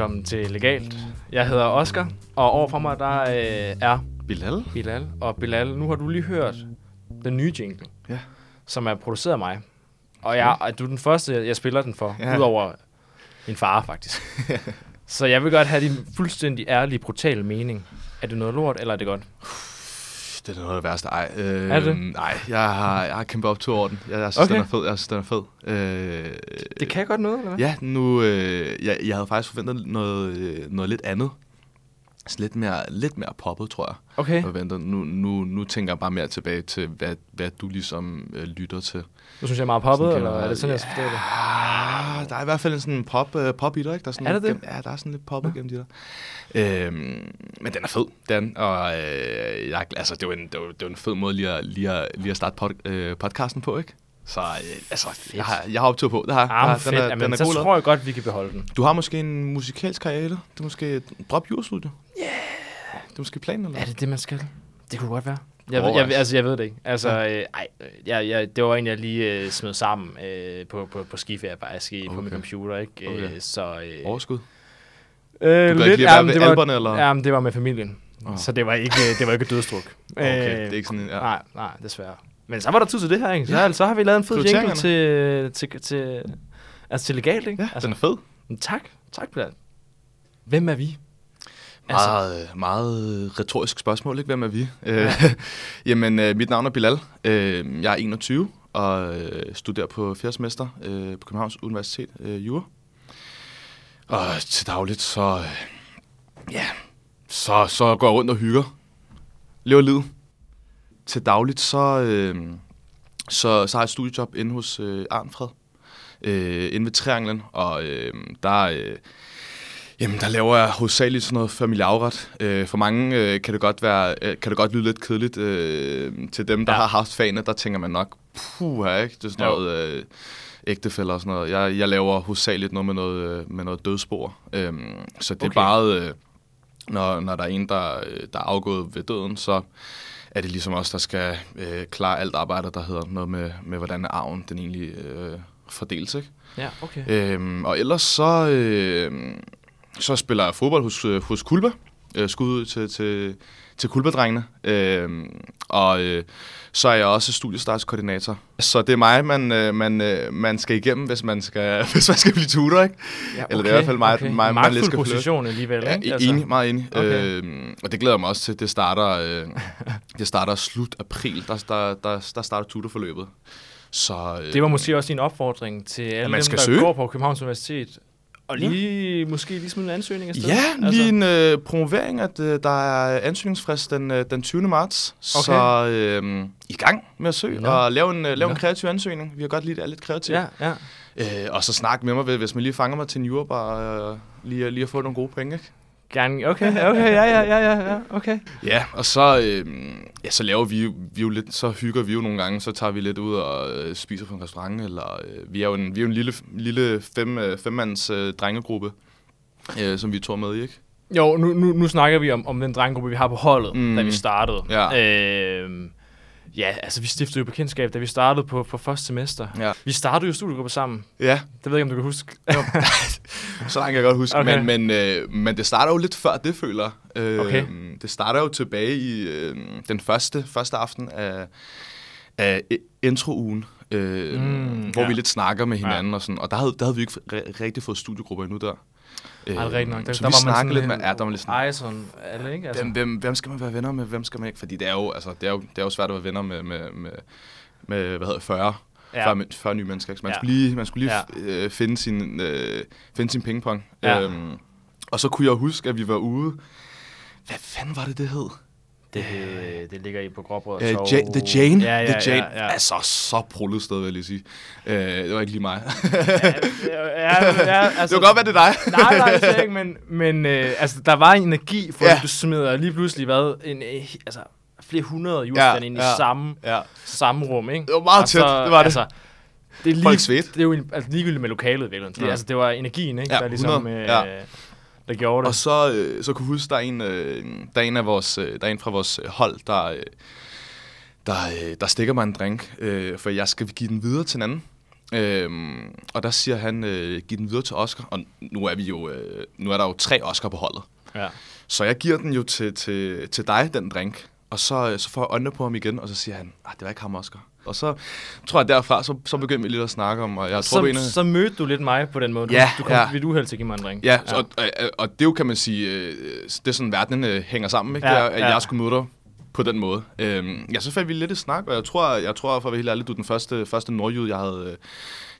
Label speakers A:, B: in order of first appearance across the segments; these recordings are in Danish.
A: velkommen til Legalt. Jeg hedder Oscar, og overfor mig der øh, er
B: Bilal?
A: Bilal. Og Bilal, nu har du lige hørt den nye jingle,
B: Ja.
A: som er produceret af mig. Og jeg, og du er den første, jeg spiller den for,
B: Ja.
A: udover min far faktisk. Så jeg vil godt have din fuldstændig ærlige, brutale mening. Er det noget lort, eller er det godt?
B: Det er noget af det værste. Ej, øh,
A: Er det?
B: Nej, jeg har, jeg har kæmpet op to over den. Jeg, jeg synes,
A: Okay.
B: den er fed. Jeg synes, den er fed. Øh,
A: Det kan godt noget, eller hvad?
B: Ja, nu... Øh, jeg, jeg havde faktisk forventet noget, øh, noget lidt andet. Så lidt mere, lidt mere poppet, tror jeg.
A: Okay.
B: Jeg forventer. Nu, nu, nu tænker jeg bare mere tilbage til, hvad, hvad du ligesom øh, lytter til.
A: Nu synes jeg er meget poppet,
B: Sådan
A: eller er det sådan, jeg skal forstå det?
B: Der er i hvert fald en sådan pop, uh, pop i dig, ikke? Der er, sådan
A: Er det?
B: Gennem, ja, der er sådan lidt pop gennem de der. Øhm, men den er fed, den. Og øh, jeg, altså, det var en, det var, det var en fed måde lige at, lige at, lige at starte pod, øh, podcasten på, ikke? Så øh, altså, jeg har, jeg har optur på. Det har,
A: men fedt.
B: den er,
A: Jamen,
B: den er
A: så
B: god
A: tror jeg godt, vi kan beholde den.
B: Du har måske en musikalsk karriere. Det er måske et drop your studio. Yeah. Det er måske planen, eller?
A: Er det det, man skal? Det kunne godt være. Jeg, ved, jeg, altså, jeg ved det ikke. Altså, øh, ej, øh, jeg, jeg, det var en, jeg lige øh, smed sammen øh, på, på, på skiferie faktisk okay. på min computer, ikke?
B: Okay.
A: Øh, så, øh,
B: Overskud.
A: øh,
B: Du være ved
A: det var,
B: alberne, eller?
A: Ja, men det var med familien.
B: Åh.
A: Så det var ikke, det var ikke dødstruk.
B: Okay, det er ikke sådan en... Ja.
A: Nej, nej, desværre. Men så var der tid til det her, ikke? Så, ja. så har vi lavet en fed jingle til, til, til, altså til legalt, ikke?
B: Ja,
A: altså,
B: den er fed.
A: men tak, tak, Bilal. Hvem er vi? Altså,
B: Meget, altså. meget retorisk spørgsmål, ikke? Hvem er vi? Ja. Jamen, øh, mit navn er Bilal. Øh, jeg er 21 og øh, studerer på fjerde semester øh, på Københavns Universitet, øh, Jura. Og til dagligt, så, øh, ja, så, så går jeg rundt og hygger. Lever livet. Til dagligt, så, øh, så, så har jeg et studiejob inde hos øh, Arnfred. Øh, inde ved Trianglen, og øh, der... Øh, Jamen, der laver jeg hovedsageligt sådan noget familieafret. Øh, for mange øh, kan, det godt være, øh, kan det godt lyde lidt kedeligt. Øh, til dem, der
A: Ja.
B: har haft fagene, der tænker man nok, puh, ikke? Det er sådan
A: Jo.
B: noget øh, ægtefælder og sådan noget. Jeg, jeg laver hovedsageligt noget med noget, øh, med noget dødsspor. Øh, så det
A: Okay.
B: er bare, øh, når, når der er en, der, øh, der er afgået ved døden, så er det ligesom os, der skal øh, klare alt arbejde, der hedder noget med, med hvordan arven den egentlig øh, fordeles, ikke?
A: ja, okay.
B: Øhm, og ellers så, øh, så spiller jeg fodbold hos, øh, hos Kulba. Øh, skud ud til, til, til Kulba-drengene. Øh, og øh, så er jeg også studiestartskoordinator. Så det er mig, man, øh, man, øh, man skal igennem, hvis man skal, hvis man skal blive tutor, ikke?
A: Ja,
B: Eller det er i hvert fald mig- mig- mig,
A: Magtfuld
B: lidt skal flytte.
A: position alligevel,
B: Ja,
A: ikke?
B: altså. enig, meget enig.
A: Okay.
B: Okay. Øh, og det glæder jeg mig også til. Det starter, øh, det starter slut april. Der, der, der, der starter tutorforløbet. Så, øh,
A: Det var måske også din opfordring til alle
B: man
A: dem,
B: skal
A: der
B: søge.
A: går på Københavns Universitet. Og lige, måske lige smide en ansøgning afsted.
B: Ja, lige en øh, promovering, at øh, der er ansøgningsfrist den, øh, den 20. marts.
A: Okay.
B: Så øh, i gang med at søge
A: Nå.
B: og lave en, øh, lave
A: Nå.
B: en kreativ ansøgning. Vi har godt lide, at det er lidt kreativt.
A: Ja, ja.
B: Øh, og så snak med mig, hvis man lige fanger mig til en jurabar, øh, lige, lige at få nogle gode point, ikke?
A: Gerne. Okay, okay, ja, ja, ja, ja, ja, okay.
B: Ja, og så, øh, ja, så laver vi, vi jo lidt, så hygger vi jo nogle gange, så tager vi lidt ud og øh, spiser på en restaurant, eller øh, vi er jo en, vi er jo en lille, lille fem, øh, femmands øh, drengegruppe, øh, som vi er to med i, ikke?
A: Jo, nu, nu, nu snakker vi om, om den drengegruppe, vi har på holdet, mm.
B: Mm.
A: da vi startede.
B: Ja.
A: Øhm, ja, altså vi stiftede jo bekendtskab, da vi startede på, på første semester.
B: Ja.
A: Vi startede jo studiegruppe sammen.
B: Ja,
A: Det ved jeg ikke, om du kan huske.
B: Så langt kan jeg godt huske.
A: Okay.
B: Men, men, øh, men det starter jo lidt før det, føler øh,
A: Okay.
B: Det starter jo tilbage i øh, den første, første aften af, af introugen, øh,
A: Mm,
B: hvor
A: ja.
B: vi lidt snakker med hinanden. Og, sådan, og der havde, der havde vi ikke rigtig fået studiegrupper endnu der. Øh,
A: Ej, det rigtigt nok. Der,
B: så
A: der
B: vi
A: var
B: snakkede lidt
A: sådan
B: med... Ja, der var lidt sådan,
A: Ison, alle, ikke? Altså.
B: hvem, hvem, hvem skal man være venner med, hvem skal man ikke? Fordi det er jo, altså, det er jo, det er jo svært at være venner med, med, med, med hvad hedder det, 40,
A: Ja.
B: 40, 40 nye mennesker. Så man
A: Ja.
B: skulle lige, man skulle lige
A: ja.
B: øh, finde, sin, øh, finde sin pingpong.
A: Ja.
B: Øhm, og så kunne jeg huske, at vi var ude... Hvad fanden var det, det hed?
A: Det, det ligger i på Gråbrød.
B: Uh, ja, The Jane.
A: Ja, ja,
B: The Jane.
A: Ja, ja.
B: Altså, så prullet sted, vil jeg lige sige. Uh, det var ikke lige mig.
A: ja, ja, altså,
B: det var godt være, det er dig.
A: nej, nej, det ikke, men, men øh, altså, der var en energi, for
B: Ja.
A: du smider lige pludselig, hvad, en, øh, altså, flere hundrede julefan
B: Ja,
A: ind i
B: ja.
A: samme,
B: ja.
A: samme rum, ikke?
B: Det var meget
A: Og
B: tæt, det var det.
A: Altså, det er, lige,
B: Folk svedte.
A: det er jo en- altså, ligegyldigt med lokalet, virkelig. Det,
B: Ja.
A: altså, det var energien, ikke?
B: Ja,
A: der ligesom,
B: 100,
A: øh,
B: ja.
A: Der gjorde det.
B: Og så, øh, så kunne huske, der er en, øh, der er en, af vores, øh, der er en fra vores øh, hold, der, øh, der, øh, der stikker mig en drink, øh, for jeg skal give den videre til en anden. Øhm, og der siger han, øh, giv den videre til Oscar. Og nu er vi jo, øh, nu er der jo tre Oscar på holdet.
A: Ja.
B: Så jeg giver den jo til, til, til dig, den drink. Og så, øh, så får jeg øjnene på ham igen, og så siger han, ah, det var ikke ham, Oscar. Og så tror jeg derfra, så, så begyndte vi lidt at snakke om, og jeg tror,
A: Så,
B: en af-
A: så mødte du lidt mig på den måde. Du,
B: Ja,
A: du kom
B: ja.
A: ved uheld til at give mig en drink.
B: Ja, ja. Og, og, og det er jo, kan man sige, øh, det er sådan, verden øh, hænger sammen, ikke?
A: Ja,
B: det er, at
A: ja.
B: jeg skulle møde dig på den måde. Øhm, ja, så faldt vi lidt i snak, og jeg tror, jeg tror for at være helt ærlig, du er den første, første nordjyd, jeg havde, øh, jeg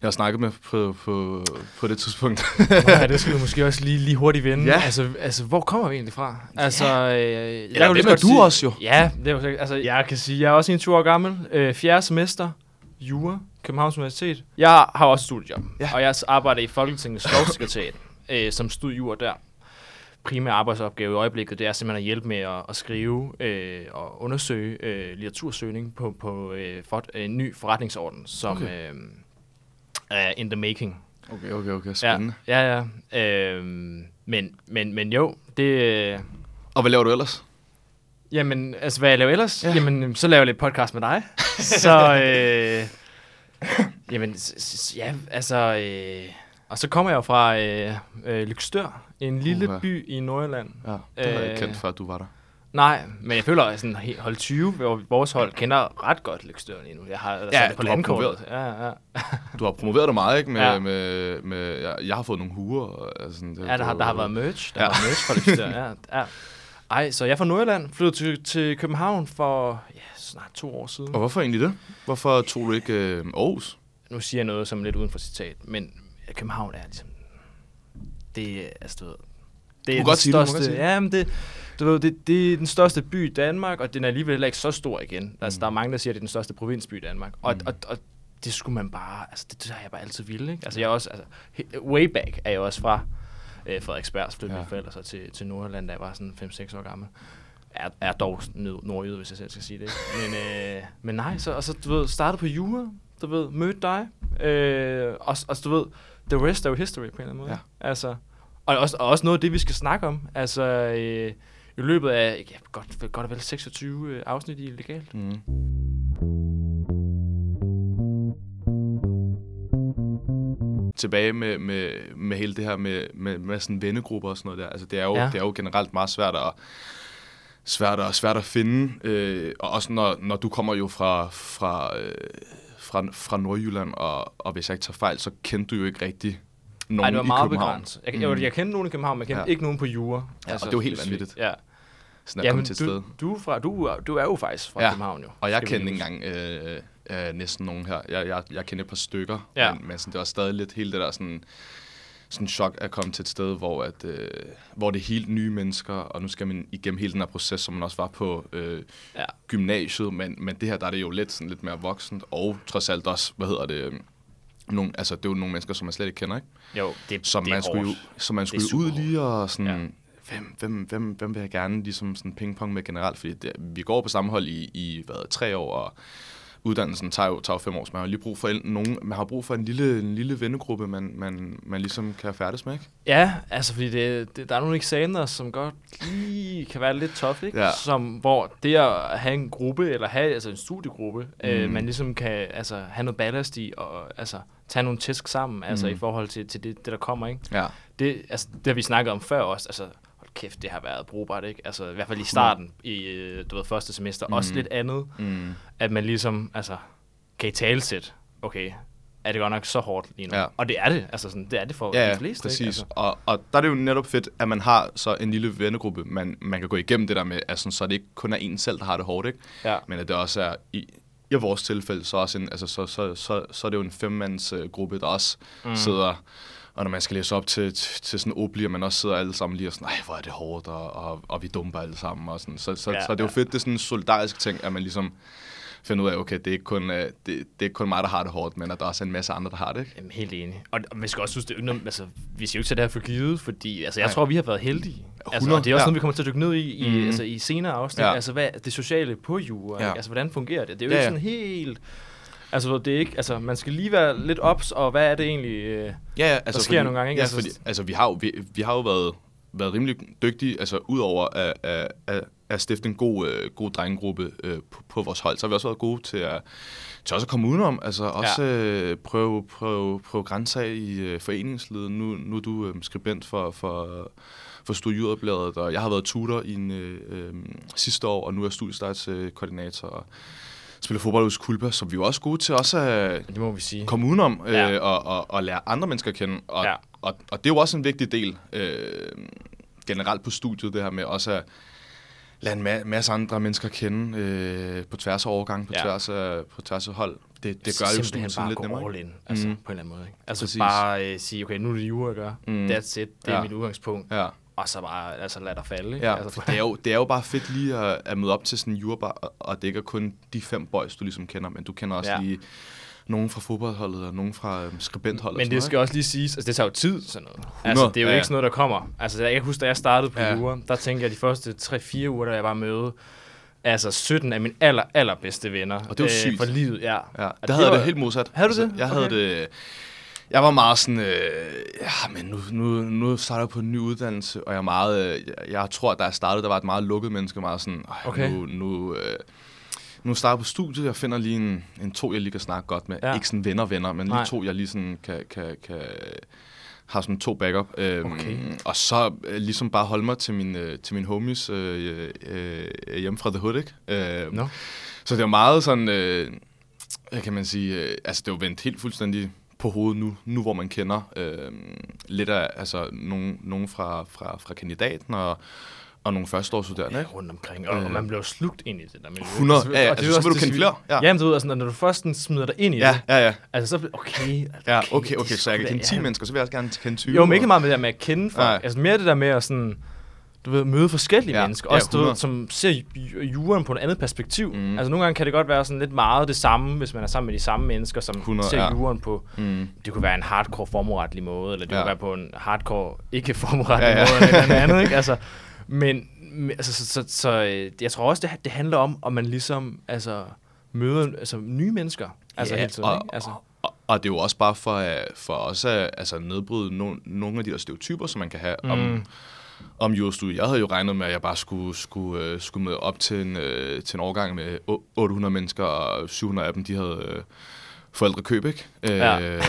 B: havde snakket med på, på, på det tidspunkt.
A: ja, det skal vi måske også lige, lige hurtigt vende.
B: Ja.
A: Altså, altså, hvor kommer vi egentlig fra? Altså, øh, jeg
B: Eller
A: kan lige
B: er du
A: sige-
B: også jo?
A: Ja, det er. Altså, jeg kan sige, jeg er også 21 år gammel. Øh, fjerde semester. Jura. Københavns Universitet. Jeg har også studiejob.
B: Ja.
A: Og jeg arbejder i Folketingets lovsekretariat øh, som studiejour der. Primær arbejdsopgave i øjeblikket, det er simpelthen at hjælpe med at, at skrive øh, og undersøge øh, litteratursøgning på, på øh, for, en ny forretningsorden, som
B: Okay.
A: øh, er in the making.
B: Okay, okay, okay, spændende.
A: Ja, ja. ja. Øh, men, men, men jo, det... Øh,
B: Og hvad laver du ellers?
A: Jamen, altså, hvad jeg laver ellers?
B: Ja.
A: Ja. Jamen, så laver jeg lidt podcast med dig. så, øh, jamen, ja, altså, øh, og så kommer jeg fra øh, øh, Lykstør, en lille
B: Uha.
A: by i Nordjylland.
B: Ja, det havde jeg ikke
A: Øh,
B: kendt, før du var der.
A: Nej, men jeg føler, at sådan, hold 20, hvor vores hold kender ret godt Lykstør lige nu. Jeg har ja, sat det på
B: du har
A: landkortet. Ja, ja.
B: Du har promoveret dig meget, ikke? Med, ja.
A: Ja.
B: med, med, jeg, jeg har fået nogle huer. Og, altså, sådan, det,
A: ja der, har, der har været merch. Der
B: Ja.
A: ja. har været merch fra Lykstør, ja. ja. Ej, så jeg er fra Nordjylland, flyttede til, til København for ja, snart to år siden.
B: Og hvorfor egentlig det? Hvorfor tog du ikke øh, Aarhus?
A: nu siger jeg noget som er lidt uden for citat, men ja, København er ligesom, det er, altså du ved, det er
B: kan godt sige det, du
A: største,
B: godt sige det.
A: ja, men det, du ved, det, det er den største by i Danmark, og den er alligevel heller ikke så stor igen. Mm. Altså, der er mange, der siger, at det er den største provinsby i Danmark, og,
B: Mm.
A: og, og det skulle man bare, altså det, det har jeg bare altid ville, ikke? Altså jeg er også, altså, way back er jeg også fra øh, Frederiksberg, flyttede
B: Ja.
A: mine forældre så til, til Nordjylland, da jeg var sådan 5-6 år gammel. Er, er dog nord- nordjyde, hvis jeg selv skal sige det. Men, øh, men nej, så, og så du ved, startede på Jura, du ved, mødte dig, øh, og, og du ved, the rest er jo history på en eller anden måde.
B: Ja.
A: Altså, og også, og også noget af det, vi skal snakke om. Altså, øh, i løbet af, ja, godt, godt og vel 26 øh, afsnit i Legalt.
B: Mm. Tilbage med, med, med hele det her med, med, med sådan vennegrupper og sådan noget der. Altså, det er jo, ja.
A: Ja.
B: det er jo generelt meget svært at, svært at, svært at finde. Øh, og også når, når du kommer jo fra, fra, øh, fra, fra Nordjylland, og, og hvis jeg ikke tager fejl, så kendte du jo ikke rigtig nogen
A: Nej, det var
B: i
A: meget
B: København.
A: begrænset. Jeg, jeg, jeg kendte nogen i København, men jeg kendte
B: Ja.
A: ikke nogen på Jura.
B: Ja, og det er jo helt vanvittigt.
A: Ja.
B: Sådan at
A: ja
B: komme til
A: du,
B: sted.
A: du, fra, du, du er jo faktisk fra
B: Ja.
A: København, jo.
B: Og jeg kendte ikke engang øh, øh, næsten nogen her. Jeg, jeg, jeg kender et par stykker,
A: Ja.
B: men, men sådan, det var stadig lidt hele det der sådan, sådan chok at komme til et sted, hvor, at, øh, hvor det er helt nye mennesker, og nu skal man igennem hele den her proces, som man også var på øh,
A: Ja.
B: gymnasiet, men, men det her, der er det jo lidt, sådan, lidt mere voksent, og trods alt også, hvad hedder det, øh, nogle, altså, det er jo nogle mennesker, som man slet ikke kender, ikke?
A: Jo, det,
B: Som
A: det er
B: man skulle, jo,
A: hårdt.
B: som man
A: er
B: skulle ud lige og sådan. Ja. hvem, hvem, hvem, hvem vil jeg gerne ligesom sådan pingpong med generelt, fordi det, vi går på samme hold i, i hvad, tre år, og uddannelsen tager jo, tager jo fem år, så man har lige brug for en, nogen, man har brug for en lille, en lille vennegruppe, man, man, man ligesom kan færdes med, ikke?
A: Ja, altså fordi det, det, der er nogle eksamener, som godt lige kan være lidt tough, ikke?
B: Ja.
A: Som, hvor det at have en gruppe, eller have altså en studiegruppe, mm. øh,
B: Mm.
A: man ligesom kan altså, have noget ballast i, og altså, tage nogle tæsk sammen, altså
B: Mm.
A: i forhold til, til det, det, der kommer, ikke?
B: Ja.
A: Det, altså, det har vi snakket om før også, altså kæft, det har været brugbart, ikke? Altså i hvert fald i starten, i øh, du ved, første semester, mm. også lidt andet,
B: Mm.
A: at man ligesom, altså, kan i talsæt, okay, er det godt nok så hårdt lige nu?
B: Ja.
A: Og det er det, altså sådan, det er det for
B: Ja,
A: de
B: ja,
A: fleste,
B: præcis.
A: ikke? Altså,
B: Og, og der er det jo netop fedt, at man har så en lille vennegruppe, man, man kan gå igennem det der med, altså, så det ikke kun er en selv, der har det hårdt, ikke?
A: ja.
B: Men at det også er, i, i vores tilfælde, så, også en, altså, så, så, så, så er det jo en femmands uh, gruppe, der også mm. sidder, og når man skal læse op til, til, til sådan obli, og man også sidder alle sammen lige og sådan, nej, hvor er det hårdt, og, og, og vi dumper alle sammen, og sådan. Så, så, ja, så det er jo
A: ja.
B: fedt, det er sådan en solidarisk ting, at man ligesom finder ud af, okay, det er ikke kun, uh, det, det er ikke kun mig, der har det hårdt, men at der også er en masse andre, der har det, ikke?
A: Jamen, helt enig. Og, og man skal også synes, det er altså, vi skal jo ikke tage det her for givet, fordi altså, jeg
B: Nej.
A: tror, vi har været heldige. Altså,
B: 100,
A: og det er også
B: ja.
A: noget, vi kommer til at dykke ned i, i,
B: Mhm.
A: altså, i senere afsnit.
B: Ja.
A: Altså, hvad det sociale på jura,
B: Ja.
A: altså, hvordan fungerer det? Det er jo
B: Ja,
A: ikke sådan helt... Altså, det er ikke, altså, man skal lige være lidt ops, og hvad er det egentlig... Øh,
B: Ja, ja altså,
A: sker nogle gange, ikke?
B: Ja,
A: Altså,
B: fordi, altså, vi har jo, vi, vi har jo været, været rimelig dygtige, altså udover at, at, at, at stifte en god, øh, god drengegruppe øh, på, på vores hold. Så har vi også været gode til at, til også at komme udenom. Altså også øh, prøve, prøve, prøve grænser i øh, foreningslivet. Nu, nu er du øh, skribent for, for, for Studieuderbladet, og jeg har været tutor i en, øh, øh, sidste år, og nu er jeg studiestartskoordinator. Og, spiller fodbold hos Kulpa, som vi er jo også gode til også at
A: Det må vi sige.
B: komme udenom øh,
A: Ja.
B: og, og, og lære andre mennesker at kende. Og,
A: Ja.
B: og, og det er jo også en vigtig del øh, generelt på studiet, det her med også at lære en ma- masse andre mennesker at kende øh, på tværs af overgang, på,
A: Ja.
B: tværs af, på tværs af hold. Det, det gør jo
A: Simpelthen
B: studiet
A: bare
B: lidt
A: gå
B: nemmere.
A: all
B: ikke?
A: in, altså
B: Mhm.
A: på en eller anden måde. Ikke? Altså
B: Præcis.
A: bare øh, sige, okay, nu er det jura, jeg gør.
B: Mm.
A: That's it. Det er
B: Ja.
A: mit udgangspunkt.
B: Ja.
A: Og så bare altså, lad dig falde. Ikke?
B: Ja,
A: altså,
B: for det er, jo, det er jo bare fedt lige at, at møde op til sådan en jurabar, og, og det ikke er kun de fem boys, du ligesom kender, men du kender også
A: Ja.
B: lige nogen fra fodboldholdet og nogen fra øhm, skribentholdet. og
A: Men det skal også lige siges, altså det tager jo tid, sådan noget. Altså,
B: 100,
A: det er jo
B: ja,
A: ikke sådan noget, der kommer. Altså, jeg kan huske, da jeg startede på
B: Ja.
A: jura, der tænkte jeg de første 3-4 uger, da jeg var møde, altså 17 af mine aller, allerbedste venner.
B: Og det var sygt.
A: For livet, ja.
B: Ja,
A: Og
B: der havde jeg
A: var-
B: det helt modsat.
A: Havde du det?
B: Jeg havde
A: Okay.
B: det... Jeg var meget sådan, øh, ja, men nu, nu, nu starter jeg på en ny uddannelse, og jeg er meget, øh, jeg, jeg tror, at da jeg startede, der var et meget lukket menneske, meget sådan, "Ej,
A: Okay.
B: nu, nu, øh, nu starter jeg på studiet, jeg finder lige en, en to, jeg lige kan snakke godt med.
A: Ja.
B: Ikke sådan venner-venner, men lige
A: Nej.
B: to, jeg lige sådan kan, kan, kan har sådan to backup. Øhm,
A: Okay.
B: Og så øh, ligesom bare holde mig til min, øh, til min homies øh, øh, hjemme fra The Hood, ikke? Øh,
A: Nå.
B: så det var meget sådan, øh, kan man sige, øh, altså det var vendt helt fuldstændig på hovedet nu, nu hvor man kender øh, lidt af, altså nogen, nogen fra, fra, fra kandidaten og, og nogle førsteårsstuderende,
A: Ja, rundt omkring. Og, og
B: Øh.
A: man blev slugt ind i det der miljø.
B: 100, ja, ja,
A: og det er
B: altså, så vil du kende flere, ja.
A: Jamen, du ved, altså, når du først smider dig ind i
B: Ja,
A: det,
B: ja, ja.
A: altså så okay.
B: Ja,
A: okay,
B: okay, okay, så jeg kan kende
A: da-
B: 10
A: ja.
B: mennesker, så vil jeg også gerne kende 20.
A: Jo, men ikke
B: og-
A: meget med det der med at kende folk.
B: Nej.
A: Altså mere det der med at sådan, du ved, møde forskellige
B: Ja,
A: mennesker.
B: ja,
A: Også, du ved,
B: 100.
A: som ser ju- juren på et andet perspektiv.
B: Mm.
A: Altså nogle gange kan det godt være sådan lidt meget det samme, hvis man er sammen med de samme mennesker, som
B: 100,
A: ser
B: ja.
A: juren på,
B: Mm.
A: det kunne være en hardcore formueretlig måde, eller det
B: Ja.
A: kunne være på en hardcore ikke formueretlig
B: Ja, ja.
A: måde, eller noget andet, ikke? Altså, men men, altså, så, så, så, øh, jeg tror også, det, det handler om, om man ligesom altså, møder altså, nye mennesker. Altså
B: Ja,
A: hele tiden,
B: og,
A: ikke? Altså,
B: og, og det er jo også bare for, øh, for os at altså, nedbryde no, nogle af de der stereotyper, som man kan have mm. om, om jurastudiet. Jeg havde jo regnet med, at jeg bare skulle, skulle, øh, skulle med op til en, øh, til en årgang med o- 800 mennesker, og 700 af dem, de havde øh, forældrekøb, ikke?
A: Ja.
B: Øh,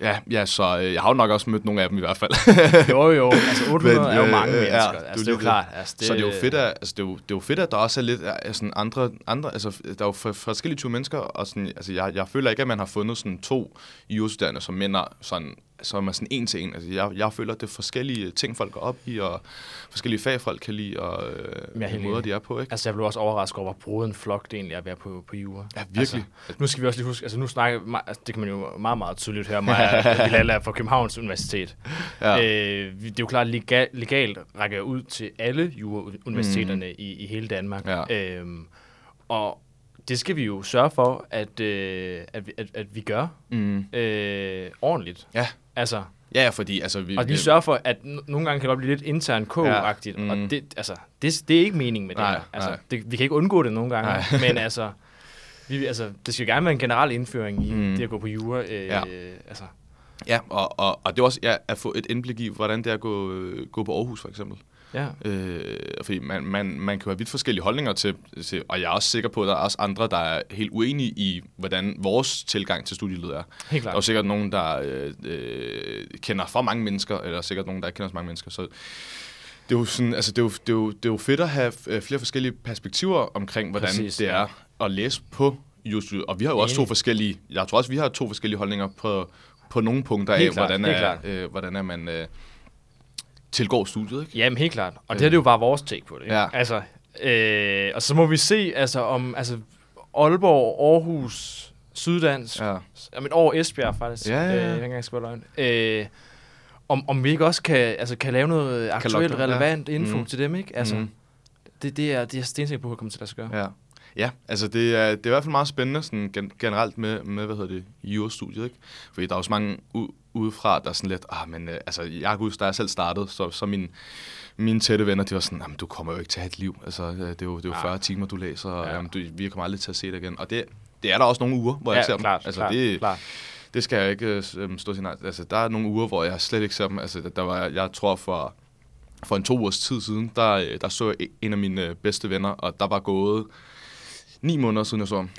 B: ja, ja, så øh, jeg har jo nok også mødt nogle af dem i hvert fald.
A: jo, jo. Altså 800
B: Men,
A: er jo
B: øh,
A: mange
B: øh,
A: mennesker.
B: ja,
A: altså,
B: det er
A: det er jo
B: det.
A: klart. Altså, det,
B: Så det er jo fedt, at, altså, det er jo, det er jo fedt, at der også er lidt er sådan andre, andre altså, der er jo for, forskellige typer mennesker, og sådan, altså, jeg, jeg føler ikke, at man har fundet sådan to jurastuderende, som minder sådan, som er sådan en til en. Altså, jeg, jeg føler, at det er forskellige ting, folk går op i, og forskellige fag, folk kan lide, og øh, måder, de er på, ikke?
A: Altså, jeg blev også overrasket over, hvor broden flok det egentlig er at være på, på jura.
B: Ja, virkelig.
A: Altså, nu skal vi også lige huske, altså nu snakker altså, det kan man jo meget, meget tydeligt høre Bilal er fra Københavns Universitet.
B: Ja.
A: Øh, det er jo klart, legal, legalt rækker ud til alle jura-universiteterne mm. i, i hele Danmark.
B: Ja.
A: Øhm, og det skal vi jo sørge for, at, øh, at, vi, at, at vi gør
B: Mm.
A: øh, ordentligt.
B: Ja.
A: Altså,
B: Ja, fordi altså, vi,
A: og lige sørge for, at nogle gange kan det godt blive lidt intern k-agtigt, ja.
B: Ja,
A: og
B: mm.
A: det, altså, det, det er ikke meningen med det
B: Nej.
A: Altså,
B: nej.
A: det, vi kan ikke undgå det nogle gange,
B: Nej.
A: men altså, vi, altså, det skal gerne være en generel indføring i mm.
B: Mm.
A: det at gå på jura. Øh,
B: Ja.
A: altså,
B: Ja, og, og, og det er også ja, at få et indblik i, hvordan det er at gå, øh, gå på Aarhus, for eksempel.
A: Ja.
B: Øh, fordi man, man, man kan jo have vidt forskellige holdninger til, til, og jeg er også sikker på, at der er også andre, der er helt uenige i, hvordan vores tilgang til studielivet er.
A: Helt
B: Der er
A: klart.
B: sikkert nogen, der øh, øh, kender for mange mennesker, eller sikkert nogen, der ikke kender så mange mennesker. Så det er jo, sådan, altså det er jo, det er jo, det er jo fedt at have øh, flere forskellige perspektiver omkring, hvordan
A: Præcis,
B: det
A: ja.
B: er at læse på jurastudiet. Og vi har jo også to forskellige, jeg tror også, vi har to forskellige holdninger på, på nogle punkter af,
A: klart,
B: hvordan, er,
A: klart.
B: øh, hvordan er man øh, tilgår studiet, ikke?
A: Jamen, helt klart. Og det her det er jo bare vores take på det. Ikke?
B: Ja.
A: Altså, øh, og så må vi se, altså, om altså, Aalborg, Aarhus, Syddansk, ja.
B: Ja.
A: om et år Esbjerg faktisk,
B: Ja, ja, ja.
A: Øh, jeg kan ikke skrive løgn. Øh, om, om vi ikke også kan, altså, kan lave noget aktuelt,
B: dem, ja.
A: relevant info
B: Mhm.
A: til dem, ikke? Altså,
B: Mhm.
A: det, det, er, det er jeg stensikker på, at komme til at gøre.
B: Ja. Ja, altså det er, det er i hvert fald meget spændende sådan gen- generelt med, med, hvad hedder det, jurastudiet, ikke? Fordi der er jo så mange u- udefra, der er sådan lidt, ah, men øh, altså, jeg kan huske, da jeg selv startede, så, så min, mine tætte venner, de var sådan, jamen, du kommer jo ikke til at have et liv. Altså, øh, det er jo, det er jo
A: Ah.
B: 40 timer, du læser, og
A: Ja.
B: jamen, du, vi kommer aldrig til at se det igen. Og det, det er der også nogle uger, hvor jeg
A: ja,
B: ser
A: klart,
B: dem. Altså,
A: klart,
B: det,
A: klart.
B: det skal jeg ikke øh, stå og sige nej. Altså, der er nogle uger, hvor jeg slet ikke ser dem. Altså, der var, jeg tror for for en to ugers tid siden, der, øh, der så jeg en af mine øh, bedste venner, og der var gået ni måneder siden, jeg så ham.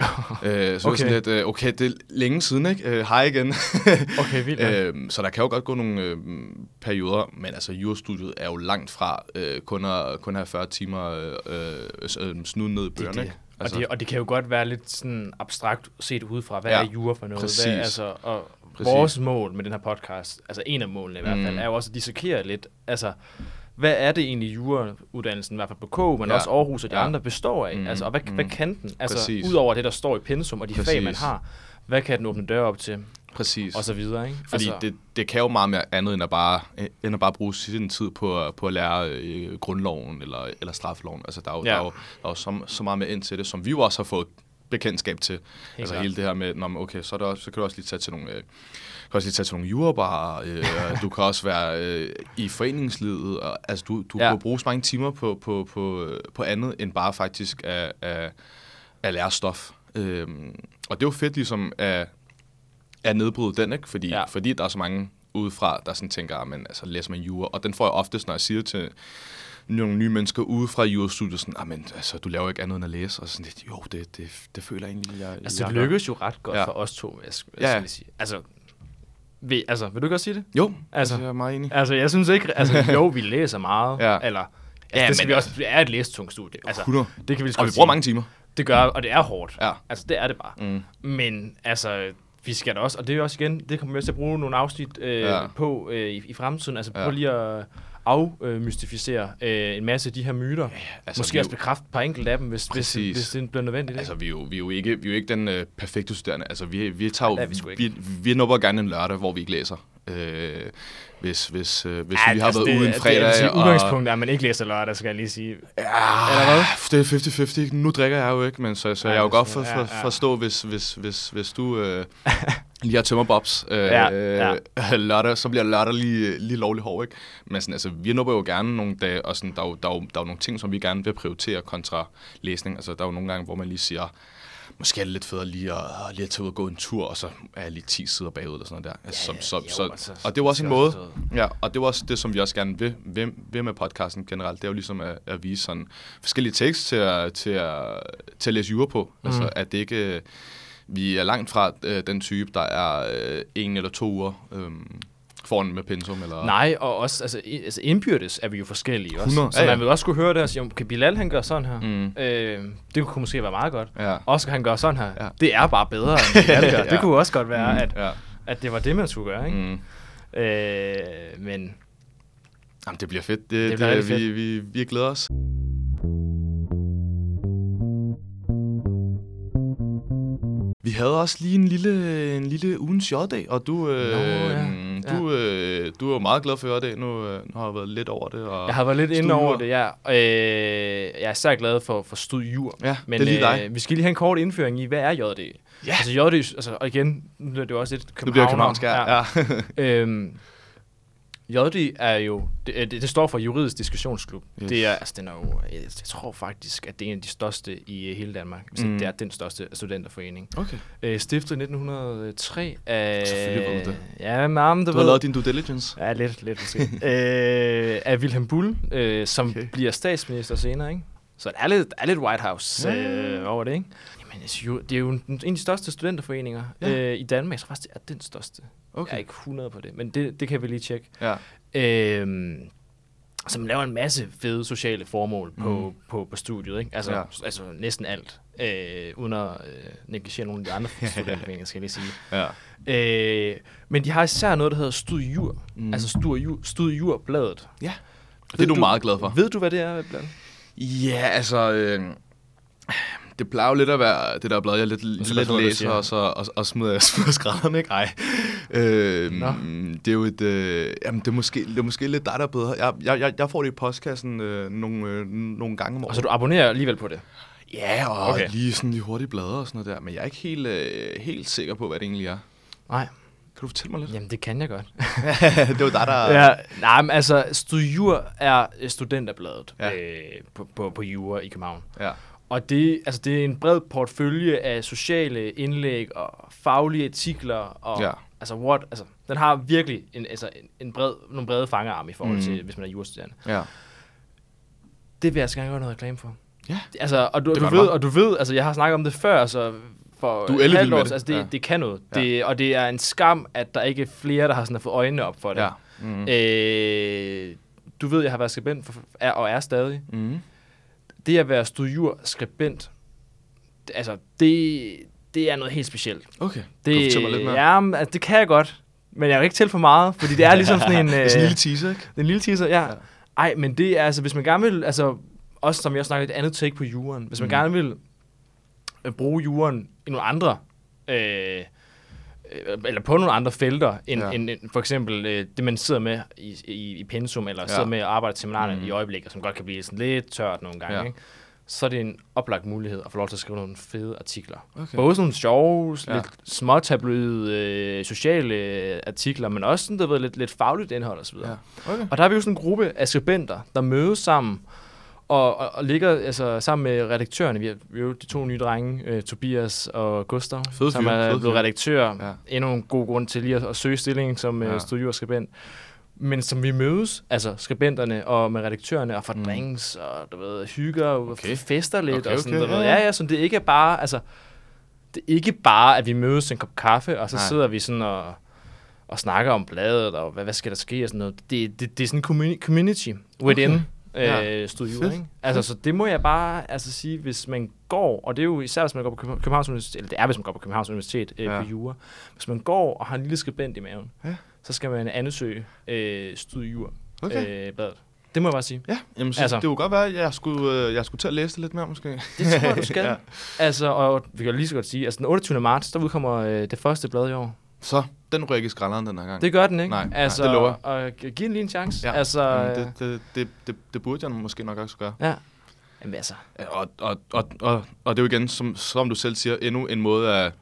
B: øh, så okay. Sådan lidt, øh, okay, det er længe siden, ikke? Øh, Hej igen.
A: Okay, vildt.
B: Øhm, så der kan jo godt gå nogle øh, perioder, men altså jurastudiet er jo langt fra øh, kun, at, kun at have 40 timer øh, øh, øh, snud ned i
A: er
B: bøgerne. ikke?
A: Altså, og, det, og det kan jo godt være lidt sådan abstrakt set udefra, hvad
B: ja,
A: er jura for noget?
B: præcis.
A: Hvad, altså, og
B: Præcis.
A: vores mål med den her podcast, altså en af målene i hvert fald,
B: Mm.
A: er jo også at dissekere lidt, altså hvad er det egentlig jurauddannelsen, i hvert fald på K, men
B: Ja.
A: også Aarhus og de
B: Ja.
A: andre består af?
B: Mm.
A: Altså, og hvad,
B: Mm.
A: hvad kan den? Altså,
B: Præcis.
A: udover det, der står i pensum og de fag, man
B: Præcis.
A: har, hvad kan den åbne døre op til?
B: Præcis.
A: Og så videre, ikke?
B: Fordi altså, det, det kan jo meget mere andet, end at bare, end at bare bruge sin tid på, på at lære øh, grundloven eller, eller straffeloven. Altså, der er jo,
A: Ja.
B: der er jo, der er jo så, så meget mere ind til det, som vi jo også har fået bekendtskab til. altså
A: klart.
B: hele det her med, når man, okay, så, er det også, så kan du også lige tage til nogle... Øh, kan også lige tage til nogle jurabarer, øh, du kan også være øh, i foreningslivet, og, altså du, du
A: Ja.
B: kan bruge så mange timer på, på, på, øh, på andet, end bare faktisk at, at, at lære stof. Øhm, og det er jo fedt ligesom at, at nedbryde den, ikke? Fordi,
A: Ja.
B: ja. fordi der er så mange udefra, der sådan tænker, men altså læser man jura, og den får jeg oftest, når jeg siger til nogle nye mennesker ude fra jurastudiet, sådan, ah, men altså, du laver ikke andet end at læse, og sådan lidt, jo, det, det, det føler jeg egentlig, jeg,
A: Altså,
B: jeg
A: det lykkes jo ret godt
B: Ja.
A: ja. for os to, jeg, jeg
B: Ja, ja.
A: lige sige. Altså, vil, altså, vil du godt sige det?
B: Jo,
A: Altså-
B: altså, jeg er meget enig.
A: Altså, jeg synes ikke, altså, jo, vi læser meget,
B: Ja.
A: eller, altså,
B: Ja,
A: ja, det skal
B: men-
A: vi også, det er et læsetungt studie. Altså,
B: 100.
A: det kan vi
B: Og vi bruger
A: sige.
B: mange timer.
A: Det gør, og det er hårdt.
B: Ja.
A: Altså, det er det bare.
B: Mm.
A: Men altså, vi skal da også, og det er også igen, det kommer vi også til at bruge nogle afsnit øh,
B: Ja.
A: ja. på øh, i, i fremtiden. Altså,
B: Ja.
A: prøv lige at afmystificere øh, en masse af de her myter. Ja,
B: altså,
A: Måske også bekræfte et par enkelte af dem, hvis, hvis, hvis det bliver nødvendigt.
B: Altså, vi er jo, vi er jo, ikke, vi er jo ikke den øh, perfekte studerende. Altså, vi, vi tager jo,
A: er vi
B: vi, vi nupper gerne en lørdag, hvor vi ikke læser. Øh, hvis hvis, øh, hvis
A: ja,
B: vi har
A: altså,
B: været
A: det,
B: ude en
A: det-
B: fredag.
A: Sige,
B: og,
A: udgangspunktet er, at man ikke læser lørdag, skal jeg lige sige.
B: Ja,
A: Eller hvad?
B: Det er 50-50. Nu drikker jeg jo ikke, men så, så
A: Ja,
B: jeg jo
A: det
B: godt for, for,
A: ja, ja.
B: forstå, hvis, hvis, hvis, hvis du øh, lige har tømmerbobs øh,
A: Ja,
B: ja, ja. lørdag, så bliver lørdag lige, lige lovlig hård, ikke? Men sådan, altså, vi nupper jo gerne nogle dage, og sådan, der, er jo, der, er jo, der er jo nogle ting, som vi gerne vil prioritere kontra læsning. Altså, der er jo nogle gange, hvor man lige siger, måske er det lidt federe lige at, lige at tage ud og gå en tur, og så er jeg lige 10 sider bagud eller sådan noget der. Altså,
A: Ja,
B: så, så,
A: jo,
B: så,
A: altså,
B: og det er jo også en måde,
A: også
B: ja, og det er jo også det, som vi også gerne vil, vil, vil med podcasten generelt, det er jo ligesom at, at vise sådan forskellige tekster til at, til at, til at læse jura på. Mm. Altså, at det ikke, vi er langt fra øh, den type, der er øh, en eller to uger øh, foran med pensum. Eller,
A: Nej, og også altså, altså indbyrdes er vi jo forskellige også.
B: 100,
A: Så
B: ja, ja.
A: man vil også kunne høre det og sige, "Jamen, kan Bilal han gør sådan her?
B: Mm.
A: Øh, det kunne måske være meget godt.
B: Ja.
A: Oscar han gør sådan her.
B: Ja.
A: Det er bare bedre, end Bilal gør.
B: Ja.
A: Det kunne også godt være, at,
B: Ja.
A: at det var det, man skulle gøre. Ikke?
B: Mm.
A: Øh, men
B: Jamen, det bliver fedt. Det,
A: Det bliver
B: det,
A: rigtig
B: vi, vi, vi glæder os. Vi havde også lige en lille, en lille ugens J-dag, og du, øh,
A: Nå, ja.
B: du, øh, du er jo meget glad for J-dag. Nu, øh, nu har jeg været lidt over det. Og
A: jeg har været lidt inde over det, ja. Øh, jeg er særlig glad for, for studiejur.
B: Ja,
A: Men
B: det er lige dig.
A: Øh, vi skal lige have en kort indføring i, hvad er JD?
B: Ja.
A: Altså JD, altså, og igen, nu er det jo også lidt
B: Nu bliver. Københavnsk, ja. ja.
A: Øhm, JD er jo, det, det, det står for Juridisk Diskussionsklub.
B: Yes.
A: Det er, altså den er jo, jeg, jeg tror faktisk, at det er en af de største i øh, hele Danmark. Hvis mm.
B: Mm.
A: det er den største studenterforening.
B: Okay.
A: Øh, stiftet i 1903 af...
B: Selvfølgelig ved du det.
A: Ja, men du,
B: Du
A: ved...
B: har lavet din due diligence.
A: Ja, lidt, lidt måske. øh, af Wilhelm Bull, øh, som
B: Okay.
A: bliver statsminister senere, ikke? Så der er lidt, er lidt White House
B: ja.
A: øh, over det, ikke? Jamen, altså, jo, det er jo en, en af de største studenterforeninger
B: Ja.
A: øh, i Danmark. Jeg tror faktisk, det er den største. Okay. Jeg er ikke 100 på det, men det, det kan vi lige tjekke.
B: Ja.
A: Øhm, som laver en masse fede sociale formål på,
B: Mm.
A: på, på studiet, ikke? Altså,
B: Ja.
A: altså næsten alt. Øh, uden at øh, negligere nogle af de andre studenterforeninger, skal jeg lige sige.
B: ja.
A: Øh, men de har især noget, der hedder Studiejur.
B: Mm.
A: Altså Studiejur, Studiejur-bladet.
B: ja. Det er du meget glad for.
A: Ved du, hvad det er, blad?
B: Ja, altså... Øh, det plejer jo lidt at være det der blad, jeg lidt, lidt
A: jeg tro, hvad du
B: læser, og så og, og smider, smider skrædderen, ikke? Ej. Øh,
A: Nå.
B: det er jo et... Øh, jamen, det er, måske, det er måske lidt dig, der er bedre. Jeg, jeg, jeg, jeg får det i postkassen øh, nogle, øh, nogle gange om året.
A: Altså, du abonnerer alligevel på det?
B: Ja, og
A: Okay.
B: lige sådan de hurtige blade og sådan noget der. Men jeg er ikke helt, øh, helt sikker på, hvad det egentlig er.
A: Nej.
B: Kan du fortælle mig lidt?
A: Jamen, det kan jeg godt.
B: det var dig, der...
A: ja, nej, men altså, Studiejur er studenterbladet
B: ja.
A: øh, på, på, på Jura i København.
B: ja.
A: Og det, altså, det er en bred portfølje af sociale indlæg og faglige artikler og
B: Ja.
A: altså, what, altså, Den har virkelig en, altså, en, en bred, nogle brede fangearme i forhold
B: Mm.
A: til, hvis man er jurastuderende.
B: Ja.
A: Det vil jeg altså gerne gøre noget reklame for.
B: Ja.
A: Altså, og du,
B: Det
A: du ved, og du ved, altså jeg har snakket om det før, altså for
B: Du er
A: halvt
B: med
A: år,
B: det.
A: altså det,
B: Ja.
A: det kan noget.
B: Ja.
A: Det, og det er en skam, at der ikke er flere, der har sådan fået øjnene op for det.
B: Ja. Mm.
A: Øh, du ved, jeg har været skribent for, er, og er stadig.
B: Mm.
A: Det at være studiur-skribent, det- altså det, det er noget helt specielt.
B: Okay.
A: Det,
B: Kan mig lidt mere?
A: Ja, altså, det kan jeg godt. Men jeg vil ikke til for meget, fordi det er ligesom sådan en...
B: det er sådan en
A: øh,
B: lille teaser, ikke?
A: er en lille teaser, ja.
B: Ja.
A: Ej, men det er altså, hvis man gerne vil, altså, også som jeg snakkede, et andet take på juren. Hvis man
B: Mm.
A: gerne vil øh, bruge juren i nogle andre, øh, eller på nogle andre felter, end,
B: Ja.
A: end, end for eksempel øh, det, man sidder med i, i, i pensum, eller
B: Ja.
A: sidder med og arbejder til seminarerne
B: Mm.
A: i øjeblikket, som godt kan blive sådan lidt tørt nogle gange,
B: Ja.
A: ikke? så er det en oplagt mulighed at få lov til at skrive nogle fede artikler.
B: Okay.
A: Både sådan nogle sjove,
B: Ja.
A: ja. lidt småtabloide, øh, sociale øh, artikler, men også sådan, der ved, lidt, lidt fagligt indhold osv.
B: Ja. Okay.
A: Og der er vi jo sådan en gruppe af skribenter, der mødes sammen og, og, og ligger altså, sammen med redaktørerne. Vi er jo de to nye drenge, øh, Tobias og Gustav,
B: Fede
A: som er
B: fede
A: blevet
B: fyre.
A: redaktører.
B: Ja.
A: Endnu en god grund til lige at, at søge stillingen som
B: Ja.
A: ja. studioskribent. Men som vi mødes, altså skribenterne og med redaktørerne, og får
B: Mm.
A: drinks, og du ved, hygger, og
B: Okay.
A: fester lidt,
B: Okay,
A: og sådan,
B: okay,
A: ved,
B: ja, ja.
A: ja, ja, så det ikke er bare, altså, det er ikke bare, at vi mødes en kop kaffe, og så
B: Nej.
A: Sidder vi sådan og, og snakker om bladet, og hvad, hvad skal der ske, og sådan noget. Det, det, det er sådan en communi- community within
B: Okay. Ja.
A: øh, studio,
B: Fedt.
A: ikke? Altså, så det må jeg bare altså, sige, hvis man går, og det er jo især, hvis man går på Københavns Universitet, eller det er, hvis man går på Københavns Universitet øh,
B: Ja.
A: ja. på jura. Hvis man går og har en lille skribent i maven,
B: Ja.
A: så skal man ansøge øh, studiejur
B: Okay.
A: øh, bladet. Det må jeg bare sige.
B: Ja, jamen, så
A: Altså.
B: det kunne godt være, at jeg skulle, øh, jeg skulle til at læse det lidt mere, måske.
A: Det tror jeg, du skal.
B: Ja.
A: ja. Altså, og vi kan lige så godt sige, altså den 28. marts, der udkommer øh, det første blad i år.
B: Så, den rykker i skralderen den her gang.
A: Det gør den, ikke?
B: Nej, nej,
A: altså,
B: det lover
A: Og giv den lige en chance.
B: ja.
A: Altså,
B: det, det, det, det, det burde jeg måske nok også gøre.
A: ja. Jamen altså,
B: Og, og, og, og, og det er jo igen, som, som du selv siger, endnu en måde at,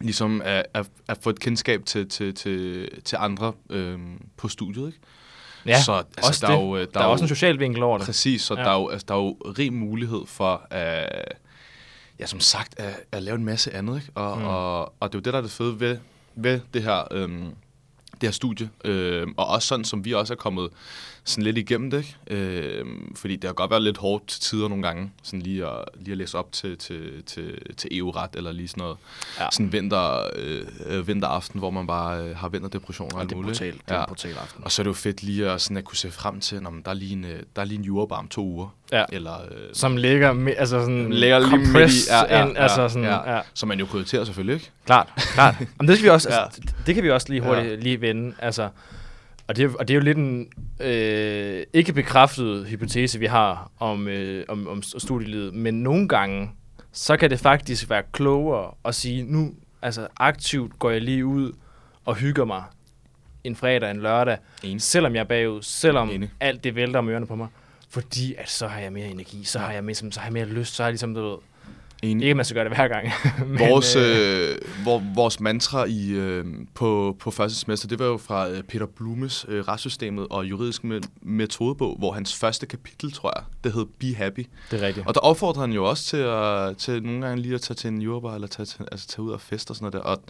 B: ligesom at, at, at få et kendskab til, til, til, til andre øhm, på studiet. Ikke?
A: ja,
B: så, altså,
A: også
B: der
A: det.
B: Er jo, der,
A: der er
B: jo,
A: også en social vinkel over det.
B: Præcis, så ja. Der, er jo, altså, der er jo rig mulighed for at, ja, som sagt, at, at lave en masse andet. Ikke? Og. Mm. og, og det er jo det, der er det fede ved, ved det her... øh, det her studie, øh, og også sådan, som vi også er kommet sådan lidt igennem det, ikke? Øh, fordi det har godt været lidt hårdt til tider nogle gange, sådan lige at, lige at læse op til, til, til, til EU-ret, eller lige sådan noget, ja.
A: Ja.
B: sådan vinter, øh, øh, vinteraften, hvor man bare øh, har vinterdepression og alt
A: det er
B: muligt.
A: brutalt.
B: ikke?
A: Det er
B: Ja.
A: en brutal aften.
B: Og så er det jo fedt lige at, sådan at kunne se frem til, når der er lige en, øh, der er lige en jurabar om to uger.
A: Ja.
B: Eller, øh,
A: Som ligger, med, altså sådan,
B: Ligger lige midt i- ja, ja,
A: ind,
B: ja,
A: altså sådan,
B: ja.
A: ja. ja.
B: som man jo prioriterer selvfølgelig, ikke?
A: Klart, klart. Jamen, det, skal vi også,
B: Ja.
A: altså, det, det kan vi også lige hurtigt
B: Ja.
A: ja. lige vende. Altså, og, det er, og det er jo lidt en øh, ikke bekræftet hypotese, vi har om, øh, om, om studielivet, men nogle gange, så kan det faktisk være klogere at sige, nu altså aktivt går jeg lige ud og hygger mig en fredag, en lørdag,
B: Enig.
A: selvom jeg er bagud, selvom
B: Enig.
A: alt det vælter om ørerne på mig, fordi at så har jeg mere energi, så har jeg mere, så har jeg mere lyst, så har jeg ligesom, du ved,
B: Enig.
A: ikke man skal gøre det hver gang. men,
B: Vores,
A: øh,
B: øh, vor, vores mantra i, øh, på, på første semester, det var jo fra øh, Peter Blumes øh, retssystemet og juridisk me- metodebog, hvor hans første kapitel, tror jeg, det hed Be Happy.
A: det er rigtigt.
B: Og der opfordrer han jo også til, at, til nogle gange lige at tage til en jurabar, eller tage, til, altså tage ud og feste og sådan noget der. Og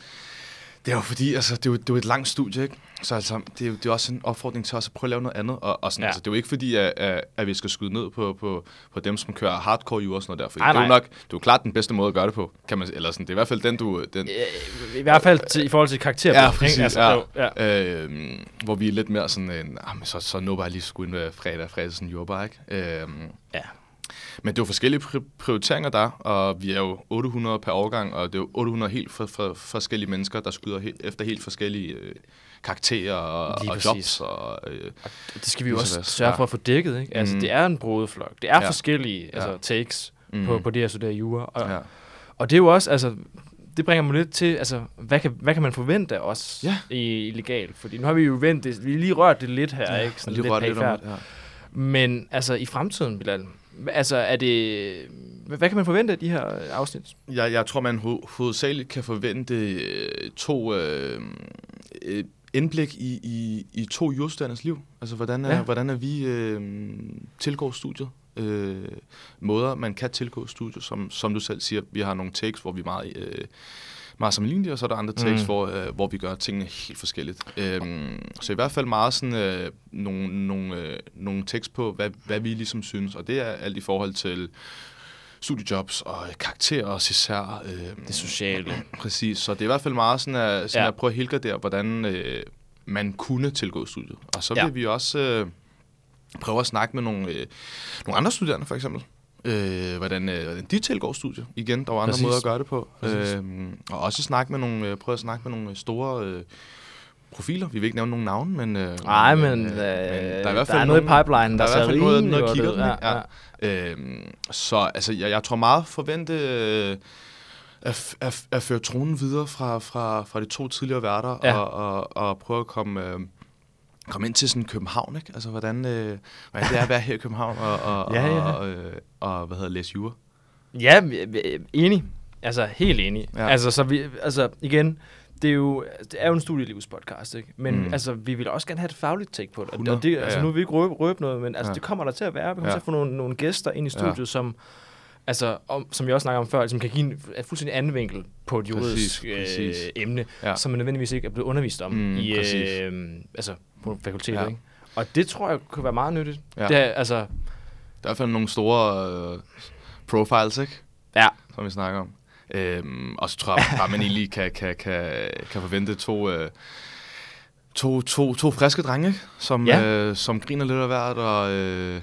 B: det er jo fordi, altså, det er jo, det er jo et langt studie, ikke? Så altså, det er jo det er også en opfordring til os at prøve at lave noget andet. Og, og sådan, ja. Altså, det er jo ikke fordi, at, at, at vi skal skyde ned på, på, på dem, som kører hardcore jura og sådan noget der. For det er jo nok, det er jo klart den bedste måde at gøre det på, kan man Eller sådan, det er i hvert fald den, du... Den,
A: Øh, I hvert fald til, i forhold til karakter.
B: Ja, præcis. Altså, ja.
A: jo, ja.
B: Øh, hvor vi er lidt mere sådan en, ah, men så, så nu bare lige skulle ind fredag, fredag sådan jobbar, ikke? Øh,
A: Ja.
B: Men det er jo forskellige pri- prioriteringer der, og vi er jo 800 per årgang, og det er jo 800 helt for, for, forskellige mennesker, der skyder helt, efter helt forskellige øh, karakterer og, og jobs. Og, øh,
A: Det skal vi jo også sørge for at få dækket. Ikke? Altså,
B: Mm.
A: det er en brudeflok. Det er
B: Ja.
A: forskellige altså,
B: Ja.
A: takes
B: mm,
A: på, på det at studere jura. Og,
B: ja.
A: og det er jo også, altså, det bringer mig lidt til, altså, hvad kan, hvad kan man forvente af os
B: Ja.
A: i, i legal? Fordi nu har vi jo vendt det, vi lige rørt det lidt her,
B: Ja,
A: ikke?
B: og
A: Sådan
B: lige
A: lidt
B: rørt lidt om ja.
A: Men altså, i fremtiden, Bilal, altså, er det, hvad, kan man forvente af de her afsnit?
B: Jeg, jeg tror, man ho- hovedsageligt kan forvente øh, to øh, øh, indblik i, i, i to jurstuderendes liv. Altså, hvordan er, ja. Hvordan er vi øh, tilgår studiet? Øh, måder, man kan tilgå studiet, som, som du selv siger. Vi har nogle takes, hvor vi meget, øh, meget sammenlignelige, og så er der andre takes,
A: Mm.
B: hvor, øh, hvor vi gør tingene helt forskelligt. Øhm, så i hvert fald meget sådan øh, nogle, nogle, øh, nogle tekst på, hvad, hvad vi ligesom synes, og det er alt i forhold til studiejobs og karakterer også især. Øh,
A: Det sociale.
B: Præcis, så det er i hvert fald meget sådan at, sådan
A: Ja.
B: at prøve at helgardere, hvordan øh, man kunne tilgå studiet. Og så vil
A: Ja.
B: vi også øh, prøve at snakke med nogle, øh, nogle andre studerende, for eksempel. Øh, hvordan, øh, hvordan de tilgår studiet. Igen, der var andre
A: Præcis.
B: måder at gøre det på.
A: Præcis.
B: Øh, og også snakke med nogle, øh, prøve at snakke med nogle store øh, profiler. Vi vil ikke nævne nogen navne, men... Øh,
A: Nej, men,
B: øh,
A: øh,
B: der
A: der er noget i pipeline, der,
B: der er i hvert fald noget, noget kigger den,
A: Ja,
B: ikke?
A: ja.
B: Øhm, så altså, jeg, jeg tror meget forvente øh, at, at, at føre tronen videre fra, fra, fra de to tidligere værter
A: Ja.
B: og, og, og prøve at komme, øh, komme ind til sådan København, ikke? Altså, hvordan, øh, hvordan det er at være her i København og, og,
A: Ja, ja.
B: og, øh, og hvad hedder læse jura.
A: Ja, enig. Altså, helt enig.
B: Ja.
A: Ja. Altså, så vi, altså, igen, det er jo, det er jo en studielivspodcast, ikke? Men
B: Mm.
A: altså, vi vil også gerne have et fagligt take på det. Og,
B: 100,
A: og det,
B: ja,
A: altså,
B: ja.
A: nu vil vi ikke røbe, røbe noget, men altså,
B: Ja.
A: det kommer der til at være. Vi kommer
B: Ja.
A: til at få nogle, nogle gæster ind i studiet,
B: Ja.
A: som, altså, om, som jeg også snakker om før, som kan give en, en fuldstændig anden vinkel på et juridisk
B: Præcis,
A: øh,
B: præcis.
A: emne,
B: Ja.
A: som man nødvendigvis ikke er blevet undervist om
B: Mm,
A: i,
B: præcis.
A: øh, altså, på fakultetet,
B: Ja.
A: ikke? Og det tror jeg kunne være meget nyttigt.
B: Ja.
A: Det er, altså,
B: Der er i hvert fald nogle store øh, profiles, ikke?
A: ja,
B: som vi snakker om. Øhm, og så tror jeg bare, man egentlig kan, kan, kan, kan forvente to, øh, to, to, to friske drenge? Som,
A: Ja.
B: øh, som griner lidt af hvert, og øh,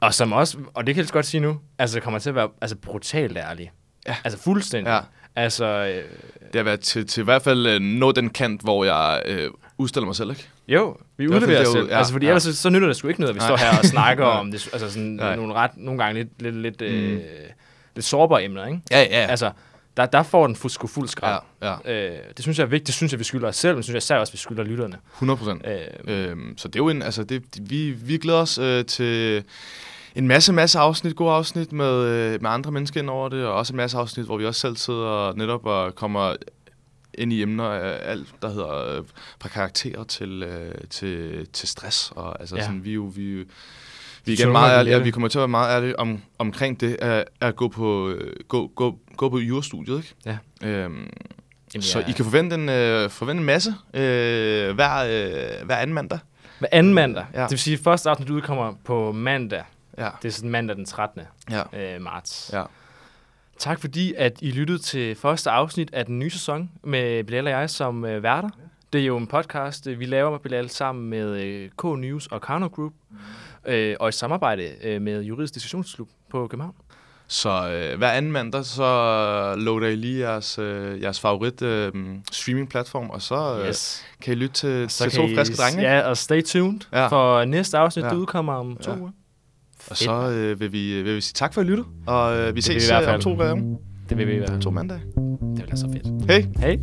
A: Og som også, og det kan jeg godt sige nu, altså kommer til at være altså, brutalt ærlig.
B: Ja.
A: Altså fuldstændig.
B: ja,
A: Altså, øh,
B: det har været til, til i hvert fald øh, nå den kant, hvor jeg øh, udstiller mig selv, ikke?
A: jo, vi udleverer os selv.
B: ja,
A: altså, fordi
B: ja.
A: ellers så, så nytter det sgu ikke noget, at vi
B: Nej.
A: står her og snakker om det, altså sådan
B: Nej.
A: nogle ret, nogle gange lidt, lidt, lidt, øh, lidt sårbare emner, ikke?
B: Ja, ja,
A: Altså, der, der får den fuld, sgu fuld
B: ja,
A: skrald.
B: ja.
A: Øh, det synes jeg er vigtigt. Det synes jeg, vi skylder os selv, men det synes jeg især også, vi skylder lytterne.
B: 100 procent.
A: Øh,
B: Øhm, så det er jo en, altså det, vi, vi glæder os øh, til en masse, masse afsnit, gode afsnit med, øh, med andre mennesker ind over det, og også en masse afsnit, hvor vi også selv sidder netop og kommer ind i emner af alt, der hedder øh, fra karakterer til, øh, til, til stress. Og altså
A: Ja.
B: sådan, vi er jo, vi, vi igen meget
A: vi
B: ærlige,
A: lette.
B: vi kommer til at være meget ærlige om, omkring det, at, at gå på, gå, gå, gå på jurastudiet, ikke?
A: Ja.
B: Øhm,
A: Jamen,
B: så
A: jeg-
B: I kan forvente en, øh, forvente en masse øh, hver, øh, hver anden mandag.
A: Hver anden mandag.
B: Ja.
A: Ja. Det vil sige, at første afsnit udkommer på mandag.
B: Ja.
A: Det er sådan mandag den 13.
B: Ja.
A: Øh, marts.
B: Ja.
A: Tak fordi, at I lyttede til første afsnit af den nye sæson med Bilal og jeg som øh, værter. Det er jo en podcast, øh, vi laver med Bilal sammen med øh, K-News og Karno Group, øh, og i samarbejde øh, med Juridisk Diskussionsklub på København.
B: Så øh, hver anden mandag, så loader I lige jeres, øh, jeres favorit øh, streaming-platform, og så øh,
A: Yes.
B: kan I lytte til, til to friske drenge.
A: Ja, og stay tuned
B: Ja.
A: for næste afsnit, ja. der udkommer om to
B: Ja.
A: uger.
B: Og så øh, vil, vi, vil vi sige tak for at I lytte, og øh, vi
A: vil
B: ses
A: vi i hvert
B: øh, om
A: fald.
B: to, øh,
A: Det vil vi i hvert fald.
B: to mandage.
A: Det bliver så fedt.
B: Hej!
A: Hej.